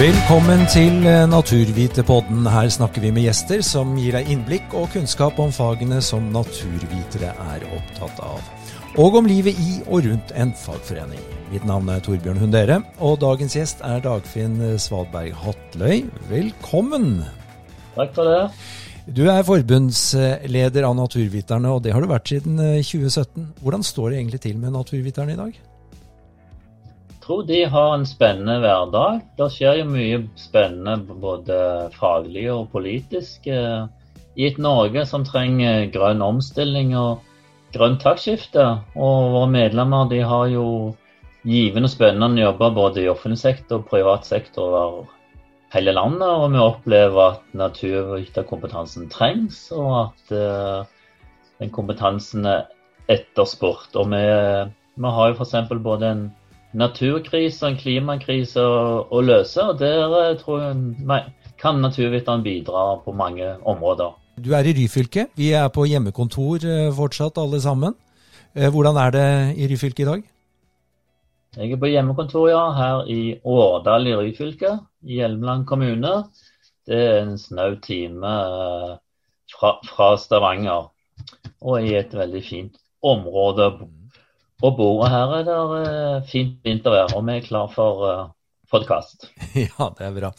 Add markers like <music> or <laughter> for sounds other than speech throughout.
Velkommen til eh, Naturvitepodden. Her snakker vi med gjester som gir deg innblikk og kunnskap om fagene som naturvitere er opptatt av. Og om livet i og rundt en fagforening. Mitt navn er Torbjørn Hundere, og dagens gjest er Dagfinn Svalberg Hatløy. Velkommen! Takk for det. Du er forbundsleder av Naturviterne, og det har du vært siden 2017. Eh, Hvordan står det egentlig til med Naturviterne i dag? Tror de har en spennende hverdag. Det skjer jo mye spennende både faglig og politisk eh, i et Norge som trenger grønn omstilling og grønt taktskifte. Og våre medlemmer de har jo givende og spennende jobber både i offentlig sektor og privat sektor over hele landet. Og vi opplever at naturviterkompetansen trengs, og at uh, den kompetansen er etterspurt. Og vi, vi har jo f.eks. både en naturkrise klimakriser å, løse. og Der eh, tror jeg kan naturviteren bidra på mange områder. Du er i Ryfylke. Vi er på hjemmekontor eh, fortsatt, alle sammen. Eh, hvordan er det i Ryfylke i dag? Jeg er på hjemmekontor, ja, her i Årdal i Ryfylke, i Hjelmeland kommune. Det er en snau time fra, fra Stavanger, og i et veldig fint område og bordet her er det uh, fint vintervær, og vi er klar for uh, eh, podkast. <laughs> ja, det er bra.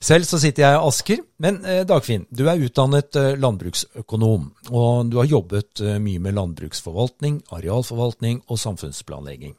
Selv så sitter jeg i Asker. Men eh, Dagfinn, du er utdannet eh, landbruksøkonom. Og du har jobbet eh, mye med landbruksforvaltning, arealforvaltning og samfunnsplanlegging.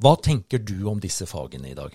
Hva tenker du om disse fagene i dag?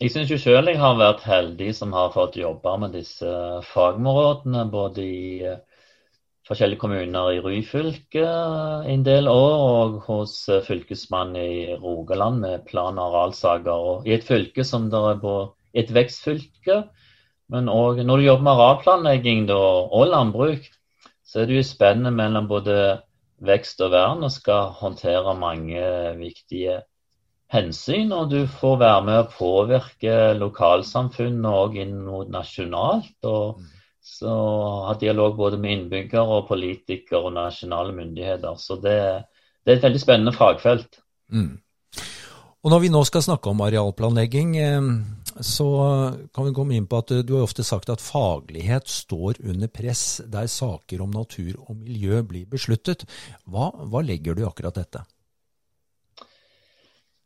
Jeg syns sjøl jeg har vært heldig som har fått jobbe med disse fagområdene. Både i forskjellige kommuner i Ryfylke en del år, og hos eh, fylkesmannen i Rogaland med plan- og arealsaker. Og I et fylke som det er på et vekstfylke, men òg når du jobber med arealplanlegging og landbruk, så er det jo spennende mellom både vekst og vern og skal håndtere mange viktige hensyn. Og du får være med å påvirke lokalsamfunnet òg inn mot nasjonalt. og mm så ha dialog både med innbyggere og politikere og nasjonale myndigheter. Så det, det er et veldig spennende fagfelt. Mm. Og Når vi nå skal snakke om arealplanlegging, eh, så kan vi komme inn på at du har ofte sagt at faglighet står under press der saker om natur og miljø blir besluttet. Hva, hva legger du i akkurat dette?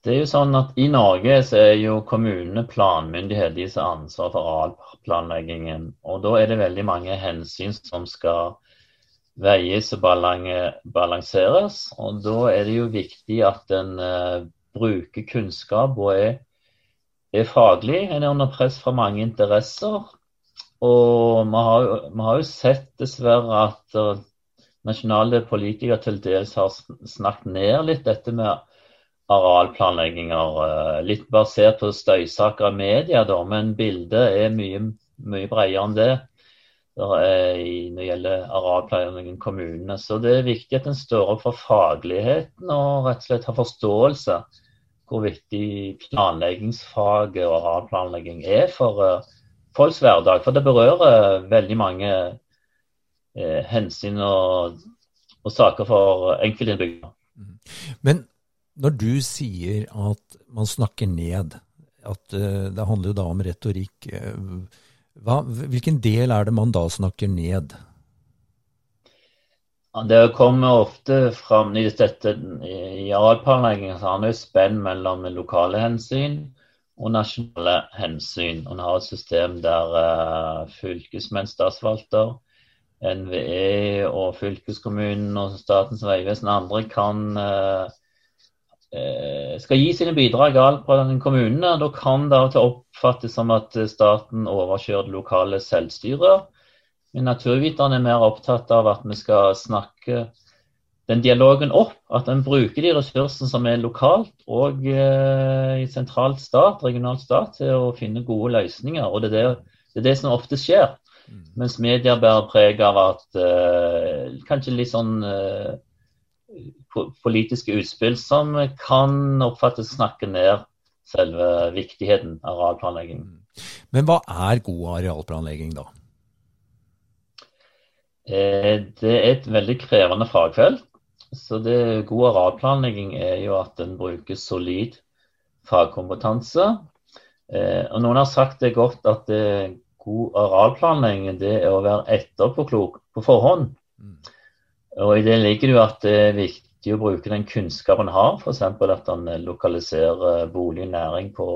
Det er jo sånn at I Norge så er jo kommunene planmyndighet, de som har ansvar for arealplanleggingen. Og Da er det veldig mange hensyn som skal veies og balanseres. Og Da er det jo viktig at en uh, bruker kunnskap og er, er faglig. En er under press fra mange interesser. Og vi har, har jo sett dessverre at uh, nasjonale politikere til dels har snakket ned litt dette med arealplanlegginger. Eh, litt basert på støysaker i media, da, men bildet er mye, mye bredere enn det. Når det gjelder arealplanleggingen i kommunene. Så det er viktig at en står opp for fagligheten og rett og slett har forståelse hvor viktig planleggingsfaget og arealplanlegging er for uh, folks hverdag. For det berører veldig mange eh, hensyn og, og, saker for enkeltinnbyggere. Men når du sier at man snakker ned, at uh, det handler jo da om retorikk, uh, hva, hvilken del er det man da snakker ned? Det kommer ofte fram i dette i arealplanleggingen så har det spenn mellom lokale hensyn og nasjonale hensyn. Man har et system der uh, fylkesmenn, statsforvalter, NVE og fylkeskommunen og Statens vegvesen andre kan uh, Eh, skal gi sine bidrag på den kommunene. Da kan det av og til oppfattes som at staten overkjører det lokale selvstyret. Men naturviterne er mer opptatt av at vi skal snakke den dialogen opp. At en bruker de ressursene som er lokalt og eh, i sentralt stat, regionalt stat, til å finne gode løsninger. Og det er det, det, er det som ofte skjer. Mm. Mens media bærer preg av at eh, kanskje litt sånn eh, politiske utspill som kan oppfattes snakke ned selve viktigheten av arealplanlegging. Mm. Men hva er god arealplanlegging, da? Eh, det er et veldig krevende fagfelt. Så det God arealplanlegging er jo at en bruker solid fagkompetanse. Eh, og Noen har sagt det godt at det god arealplanlegging det er å være etterpåklok på forhånd. Og I det ligger det jo at det er viktig å bruke den kunnskapen en har, f.eks. at en lokaliserer bolig og næring på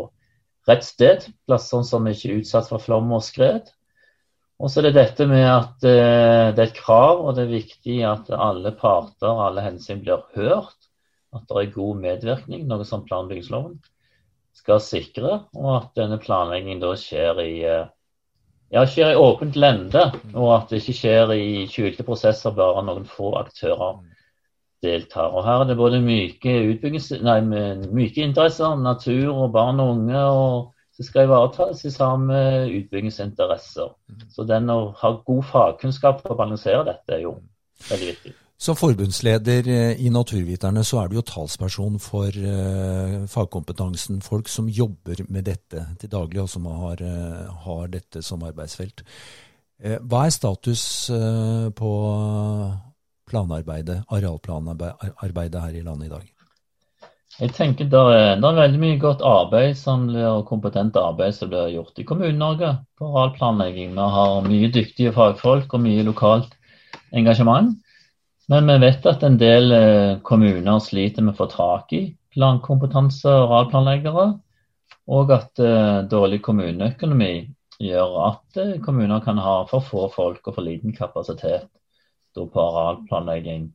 rett sted. Plasser som ikke er utsatt for flom og skred. Og så er det dette med at uh, det er et krav, og det er viktig at alle parter og alle hensyn blir hørt. At det er god medvirkning, noe som planbyggingsloven skal sikre. Og at denne planleggingen da skjer i, uh, ja, skjer i åpent lende, og at det ikke skjer i skjulte prosesser, bare noen få aktører deltar. Og Her er det både myke, nei, myke interesser, natur og barn og unge. og det skal ivaretas i samme utbyggingsinteresser. Mm. Så den å ha god fagkunnskap for å balansere dette er jo veldig viktig. Som forbundsleder eh, i Naturviterne så er du jo talsperson for uh, fagkompetansen. Folk som jobber med dette til daglig, og som har, uh, har dette som arbeidsfelt. Hva er status på planarbeidet, arealplanarbeidet her i landet i dag? Jeg tenker det er, det er veldig mye godt arbeid som blir, kompetent arbeid som blir gjort i Kommune-Norge på arealplanlegging. Vi har mye dyktige fagfolk og mye lokalt engasjement. Men vi vet at en del eh, kommuner sliter med å få tak i plankompetanse og arealplanleggere. Og at uh, dårlig kommuneøkonomi gjør at uh, kommuner kan ha for få folk og for liten kapasitet på arealplanlegging.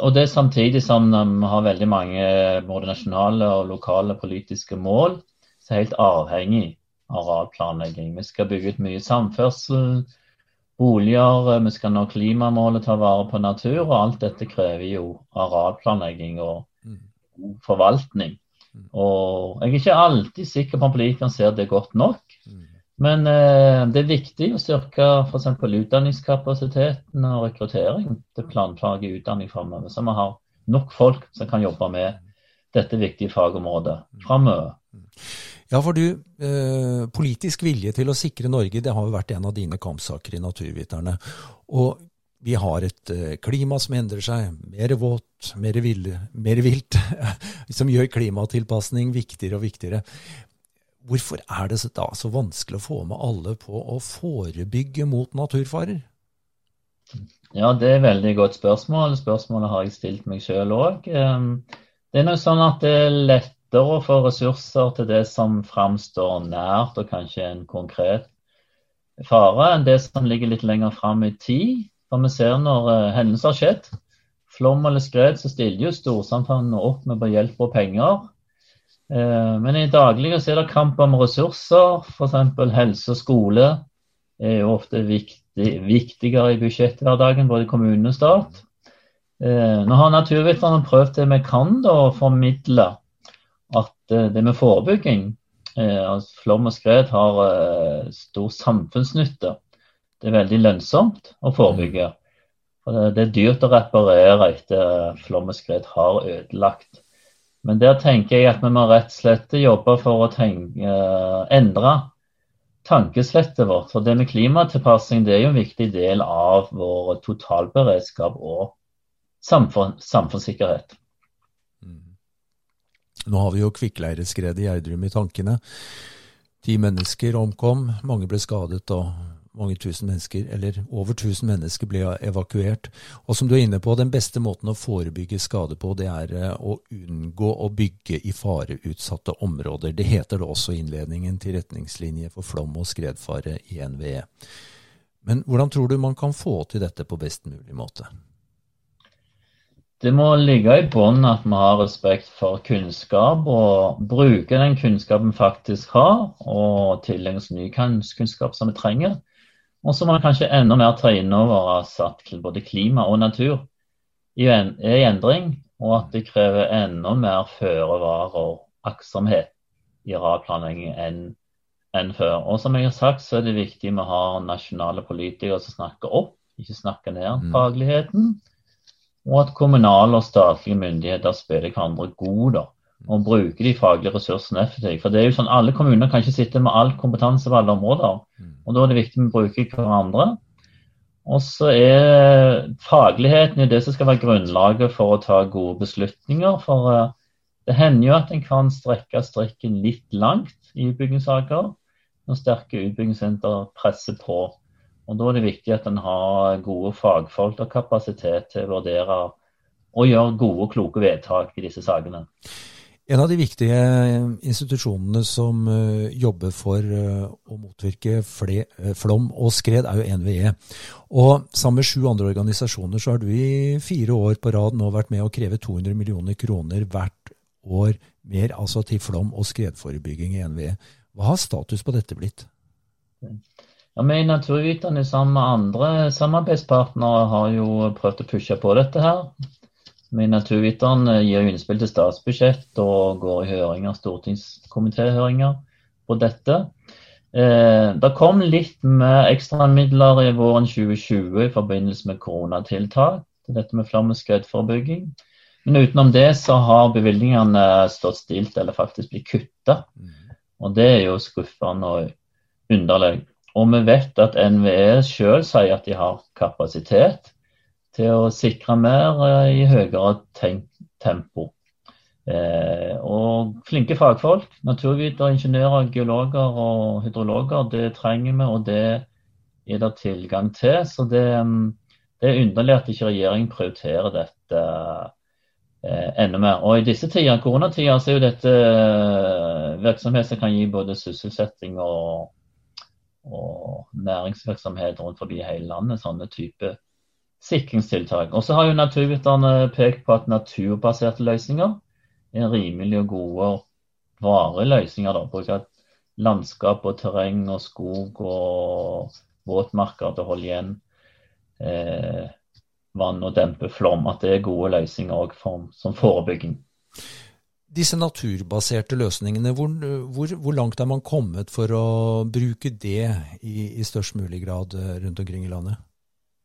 Og det samtidig som vi har veldig mange både nasjonale og lokale politiske mål som er helt avhengig av arealplanlegging. Vi skal bygge ut mye samferdsel, boliger, vi skal nå klimamålet, ta vare på natur. Og alt dette krever jo arealplanlegging og mm. forvaltning. Mm. Og jeg er ikke alltid sikker på om politikerne ser det godt nok. Mm. Men eh, det er viktig å styrke f.eks. utdanningskapasiteten og rekruttering til planfaglig utdanning framover, så vi har nok folk som kan jobbe med dette viktige fagområdet framover. Ja, for du, eh, politisk vilje til å sikre Norge, det har jo vært en av dine kampsaker i Naturviterne. Og vi har et eh, klima som endrer seg, mer våt, mer, ville, mer vilt, <laughs> som gjør klimatilpasning viktigere og viktigere. Hvorfor er det da så vanskelig å få med alle på å forebygge mot naturfarer? Ja, det er et veldig godt spørsmål. Spørsmålet har jeg stilt meg sjøl òg. Ehm, det er nok sånn at det er lettere å få ressurser til det som framstår nært og kanskje en konkret fare, enn det som ligger litt lenger fram i tid. For vi ser når uh, hendelser har skjedd, flom eller skred, så stiller jo storsamfunnet opp med hjelp og penger. Uh, men i daglige er det kamp om ressurser, f.eks. helse og skole er jo ofte viktig, viktigere i budsjetthverdagen, både kommune og stat. Eh, nå har naturviterne prøvd det vi kan, da, å formidle eh, det med forebygging, altså flom og skred, har stor samfunnsnytte. Det er veldig lønnsomt å forebygge. For det er dyrt å reparere etter flom og skred har ødelagt men der tenker jeg at vi må rett og slett jobbe for å tenke, uh, endre tankeslettet vårt. For det med klimatilpassing det er jo en viktig del av vår totalberedskap og samfunn, samfunnssikkerhet. Nå har vi jo kvikkleireskredet i Gjerdrum i tankene. Ti mennesker omkom, mange ble skadet og mange tusen mennesker, eller over tusen mennesker ble evakuert. Og som du er inne på, den beste måten å forebygge skade på, det er eh, å unngå å bygge i fareutsatte områder. Det heter det også i innledningen til retningslinje for flom- og skredfare i NVE. Men hvordan tror du man kan få til dette på best mulig måte? Det må ligge i bunnen at vi har respekt for kunnskap og bruke den kunnskapen vi faktisk har, og tilegne oss ny kunnskap som vi trenger. Og så må vi kanskje enda mer ta inn over oss at både klima og natur er i endring, og at det krever enda mer føre-var og aktsomhet i radplanlegging enn, enn før. Og som jeg har sagt, så er det viktig vi å ha nasjonale politikere som snakker opp, ikke snakker ned mm. fagligheten. Og at kommunale og statlige myndigheter spiller hverandre gode da, og bruker de faglige ressursene effektivt. For det er jo sånn, Alle kommuner kan ikke sitte med all kompetanse på alle områder. Mm. og Da er det viktig å bruke hverandre. Og så er fagligheten i det som skal være grunnlaget for å ta gode beslutninger. For uh, det hender jo at en kan strekke strikken litt langt i utbyggingssaker når sterke utbyggingssenter presser på. Og Da er det viktig at en har gode fagfolk og kapasitet til å vurdere og gjøre gode og kloke vedtak i disse sakene. En av de viktige institusjonene som uh, jobber for uh, å motvirke flom og skred, er jo NVE. Og sammen med sju andre organisasjoner så har du i fire år på rad nå vært med å kreve 200 millioner kroner hvert år mer altså til flom- og skredforebygging i NVE. Hva har status på dette blitt? Ja, Vi i Naturviterne sammen med andre samarbeidspartnere har jo prøvd å pushe på dette her. Vi i Naturviterne gir jo innspill til statsbudsjett og går i høringer, stortingskomitéhøringer på dette. Eh, det kom litt med ekstramidler i våren 2020 i forbindelse med koronatiltak til dette med flom- og skredforebygging. Men utenom det så har bevilgningene stått stilt eller faktisk blitt kutta. Mm. Og det er jo skuffende og underlig. Og vi vet at NVE sjøl sier at de har kapasitet til å sikre mer eh, i høyere tempo. Eh, og flinke fagfolk, naturvitere, ingeniører, geologer og hydrologer, det trenger vi, og det er det tilgang til. Så det, mm, det er underlig at ikke regjeringen prioriterer dette Eh, enda mer. Og I disse tider, koronatider så er jo dette eh, virksomhet som kan gi både sysselsetting og, og næringsvirksomhet rundt forbi hele landet. Sånne type sikringstiltak. Og så har jo naturviterne pekt på at naturbaserte løsninger er rimelige og gode og varige løsninger. da, Bruke landskap og terreng og skog og våtmarker til å holde igjen eh, vann og dempe flom. At det er gode løsninger for, som forebygging. Disse naturbaserte løsningene, hvor, hvor, hvor, langt er man kommet for å bruke det i, i størst mulig grad eh, rundt omkring i landet?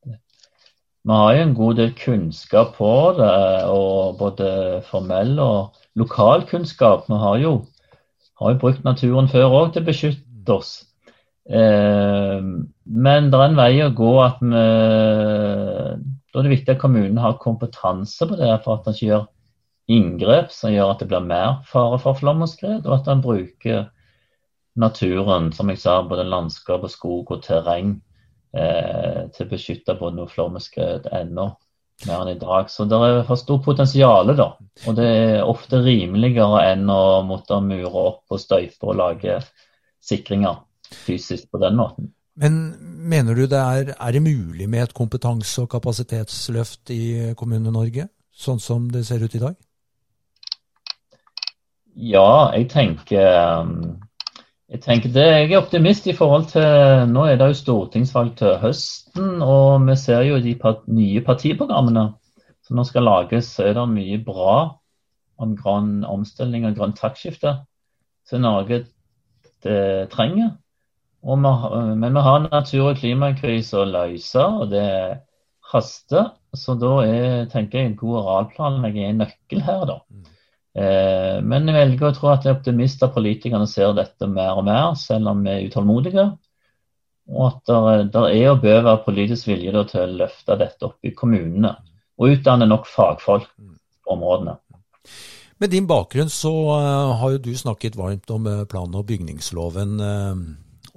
Vi har jo en god del kunnskap på det, og både formell og lokal kunnskap. Vi har jo, har jo brukt naturen før òg til å beskytte oss. Eh, men det er en vei å gå at vi da er det viktig at kommunen har kompetanse på det, for at en ikke gjør inngrep som gjør at det blir mer fare for flom og skred, og at en bruker naturen, som jeg sa, både landskap og skog og terreng, eh, til å beskytte både flom og skred enda mer enn i dag. Så det er for stort potensial, da. Og det er ofte rimeligere enn å måtte mure opp og støype og lage sikringer fysisk på den måten. Men mener du det er, er det mulig med et kompetanse- og kapasitetsløft i Kommune-Norge, sånn som det ser ut i dag? Ja, jeg tenker, um, jeg tenker det. Jeg er optimist i forhold til Nå er det jo stortingsvalg til høsten, og vi ser jo de nye partiprogrammene som nå skal lages, så er det mye bra om grønn omstilling og grønt taktskifte som Norge trenger. Vi, men vi har natur- og klimakrise å løse, og det haster. Så da er, tenker jeg god arealplanlegging er en nøkkel her, da. Eh, men jeg velger å tro at det er optimister politikerne ser dette mer og mer, selv om vi er utålmodige. Og at det er og bør være politisk vilje til å løfte dette opp i kommunene. Og utdanne nok fagfolk på områdene. Med din bakgrunn så uh, har jo du snakket varmt om uh, plan- og bygningsloven.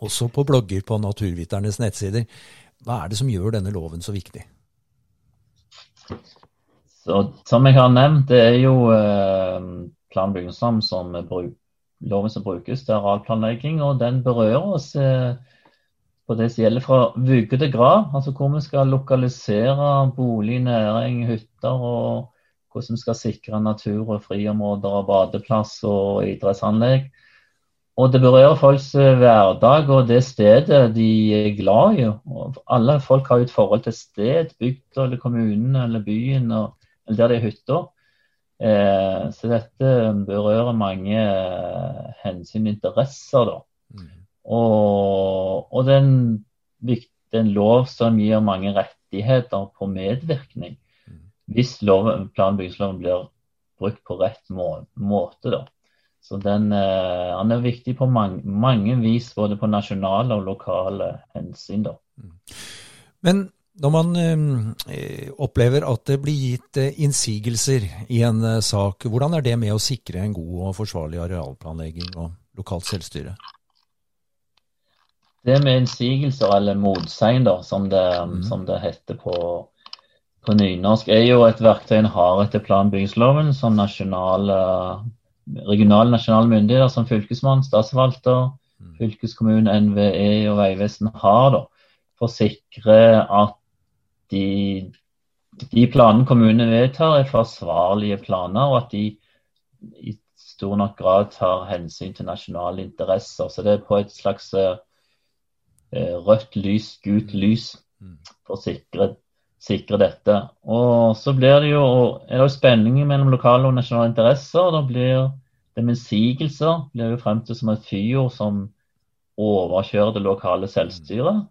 Også på blogger på Naturviternes nettsider. Hva er det som gjør denne loven så viktig? Så, som jeg har nevnt, det er jo eh, plan bygningslov som bruk, loven som brukes til arealplanlegging. Og den berører oss eh, på det som gjelder fra vugge til grav. Altså hvor vi skal lokalisere bolig, næring, hytter. og hvordan vi skal sikre natur- og friområder og badeplass og idrettsanlegg. Og det berører folks eh, hverdag og det stedet de er glad i. Og alle folk har jo et forhold til sted, bygda eller kommunen eller byen og, der det er hytter. Eh, så dette berører mange eh, hensyn og interesser, da. Mm. Og, og det, er en, det er en lov som gir mange rettigheter på medvirkning. Mm. Hvis lov, plan- og bygningsloven blir brukt på rett må, måte, da. Så den, eh, den, er viktig på mange, mange, vis, både på nasjonale og lokale hensyn. Da. Mm. Men Når man eh, opplever at det blir gitt eh, innsigelser i en eh, sak, hvordan er det med å sikre en god og forsvarlig arealplanlegging og lokalt selvstyre? Det med innsigelser, eller motsegn, som, mm. som, det heter på, på, nynorsk, er jo et verktøy en har etter plan- og bygningsloven som nasjonale, regionale nasjonale myndigheter som fylkesmann, statsforvalter, mm. fylkeskommune, NVE og Vegvesen har da, for å sikre at de, de planene kommunene vedtar, er forsvarlige planer, og at de i stor nok grad tar hensyn til nasjonale interesser. Så det er på et slags uh, rødt lys, gult lys, for å sikre, sikre, dette. Og så blir det jo, er det jo spenninger mellom lokale og nasjonale interesser. og Da blir det med innsigelser blir jo fremstilt som et fyr som overkjører det lokale selvstyret.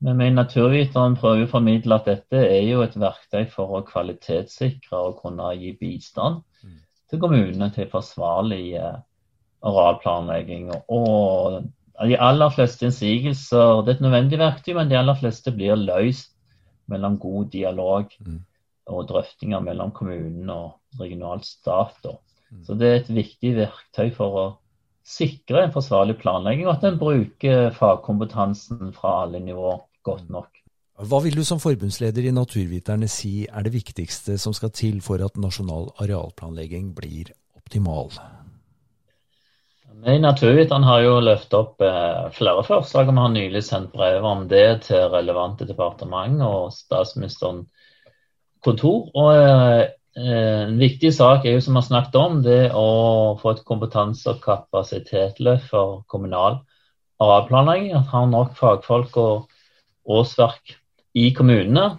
Men vi naturviteren prøver å formidle at dette er jo et verktøy for å kvalitetssikre og kunne gi bistand mm. til kommunene til forsvarlig eh, arealplanlegging. Og de aller fleste innsigelser Det er et nødvendig verktøy, men de aller fleste blir løst mellom god dialog mm. og drøftinger mellom kommunen og regional stat. Mm. Så det er et viktig verktøy for å sikre en forsvarlig planlegging, og at en bruker fagkompetansen fra alle nivåer godt nok. Hva vil du som forbundsleder i Naturviterne si er det viktigste som skal til for at nasjonal arealplanlegging blir optimal? Vi i Naturviterne har jo løftet opp eh, flere forslag, og vi har nylig sendt brev om det til relevante departement og statsministeren kontor. Og eh, En viktig sak er jo, som vi har snakket om, det å få et kompetanse- og kapasitetsløft for kommunal arealplanlegging. At har nok fagfolk og årsverk i kommunene.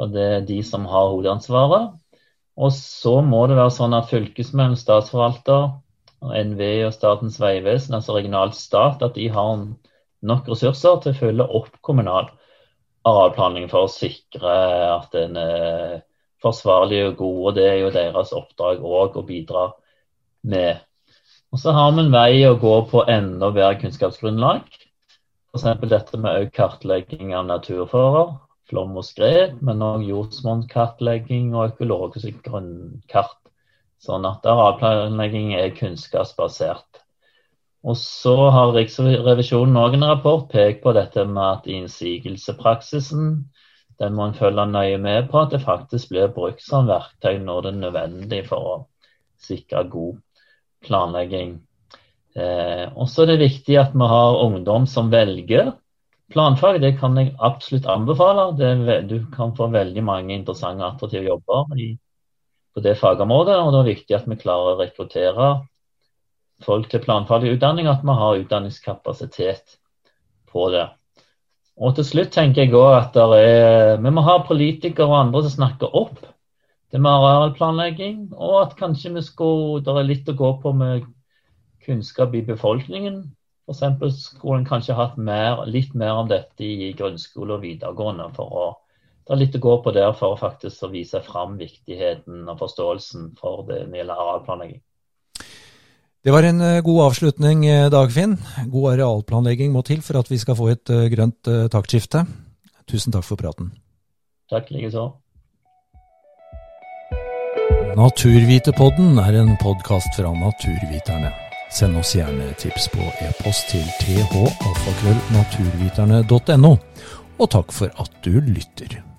Og det er de som har hovedansvaret. Og så må det være sånn at fylkesmenn, statsforvalter, NVE og Statens vegvesen, altså regional stat, at de har nok ressurser til å følge opp kommunal arealplanlegging for å sikre at den er forsvarlig og god. og Det er jo deres oppdrag òg å bidra med. Og Så har vi en vei å gå på enda bedre kunnskapsgrunnlag. F.eks. dette med økt kartlegging av naturfører, flom og skred, men òg jordsmonnkartlegging og økologisk grunnkart. Sånn at arealplanlegging er kunnskapsbasert. Og så har Riksrevisjonen òg en rapport pekt på dette med at innsigelsepraksisen den må en følge nøye med på at det faktisk blir brukt som verktøy når det er nødvendig for å sikre god planlegging. Eh, og så er det viktig at vi har ungdom som velger planfag. Det kan jeg absolutt anbefale. Det, du kan få veldig mange interessante og attraktive jobber i, på det fagområdet. Og det er viktig at vi klarer å rekruttere folk til planfaglig utdanning, at vi har utdanningskapasitet på det. Og til slutt tenker jeg også at er, vi må ha politikere og andre som snakker opp det med arealplanlegging, og at kanskje vi skulle, det er litt å gå på med kunnskap i befolkningen. F.eks. skulle en kanskje hatt mer, litt mer om dette i grunnskole og videregående. for å det er litt å gå på der for å faktisk vise fram viktigheten og forståelsen for det når gjelder arealplanlegging. Det var en eh, god avslutning, eh, Dagfinn. God arealplanlegging må til for at vi skal få et eh, grønt taktskifte. Tusen takk for praten. Takk likeså. Naturvitepodden er en podkast fra Naturviterne. Send oss gjerne tips på e-post til thalfakrøllnaturviterne.no, og takk for at du lytter.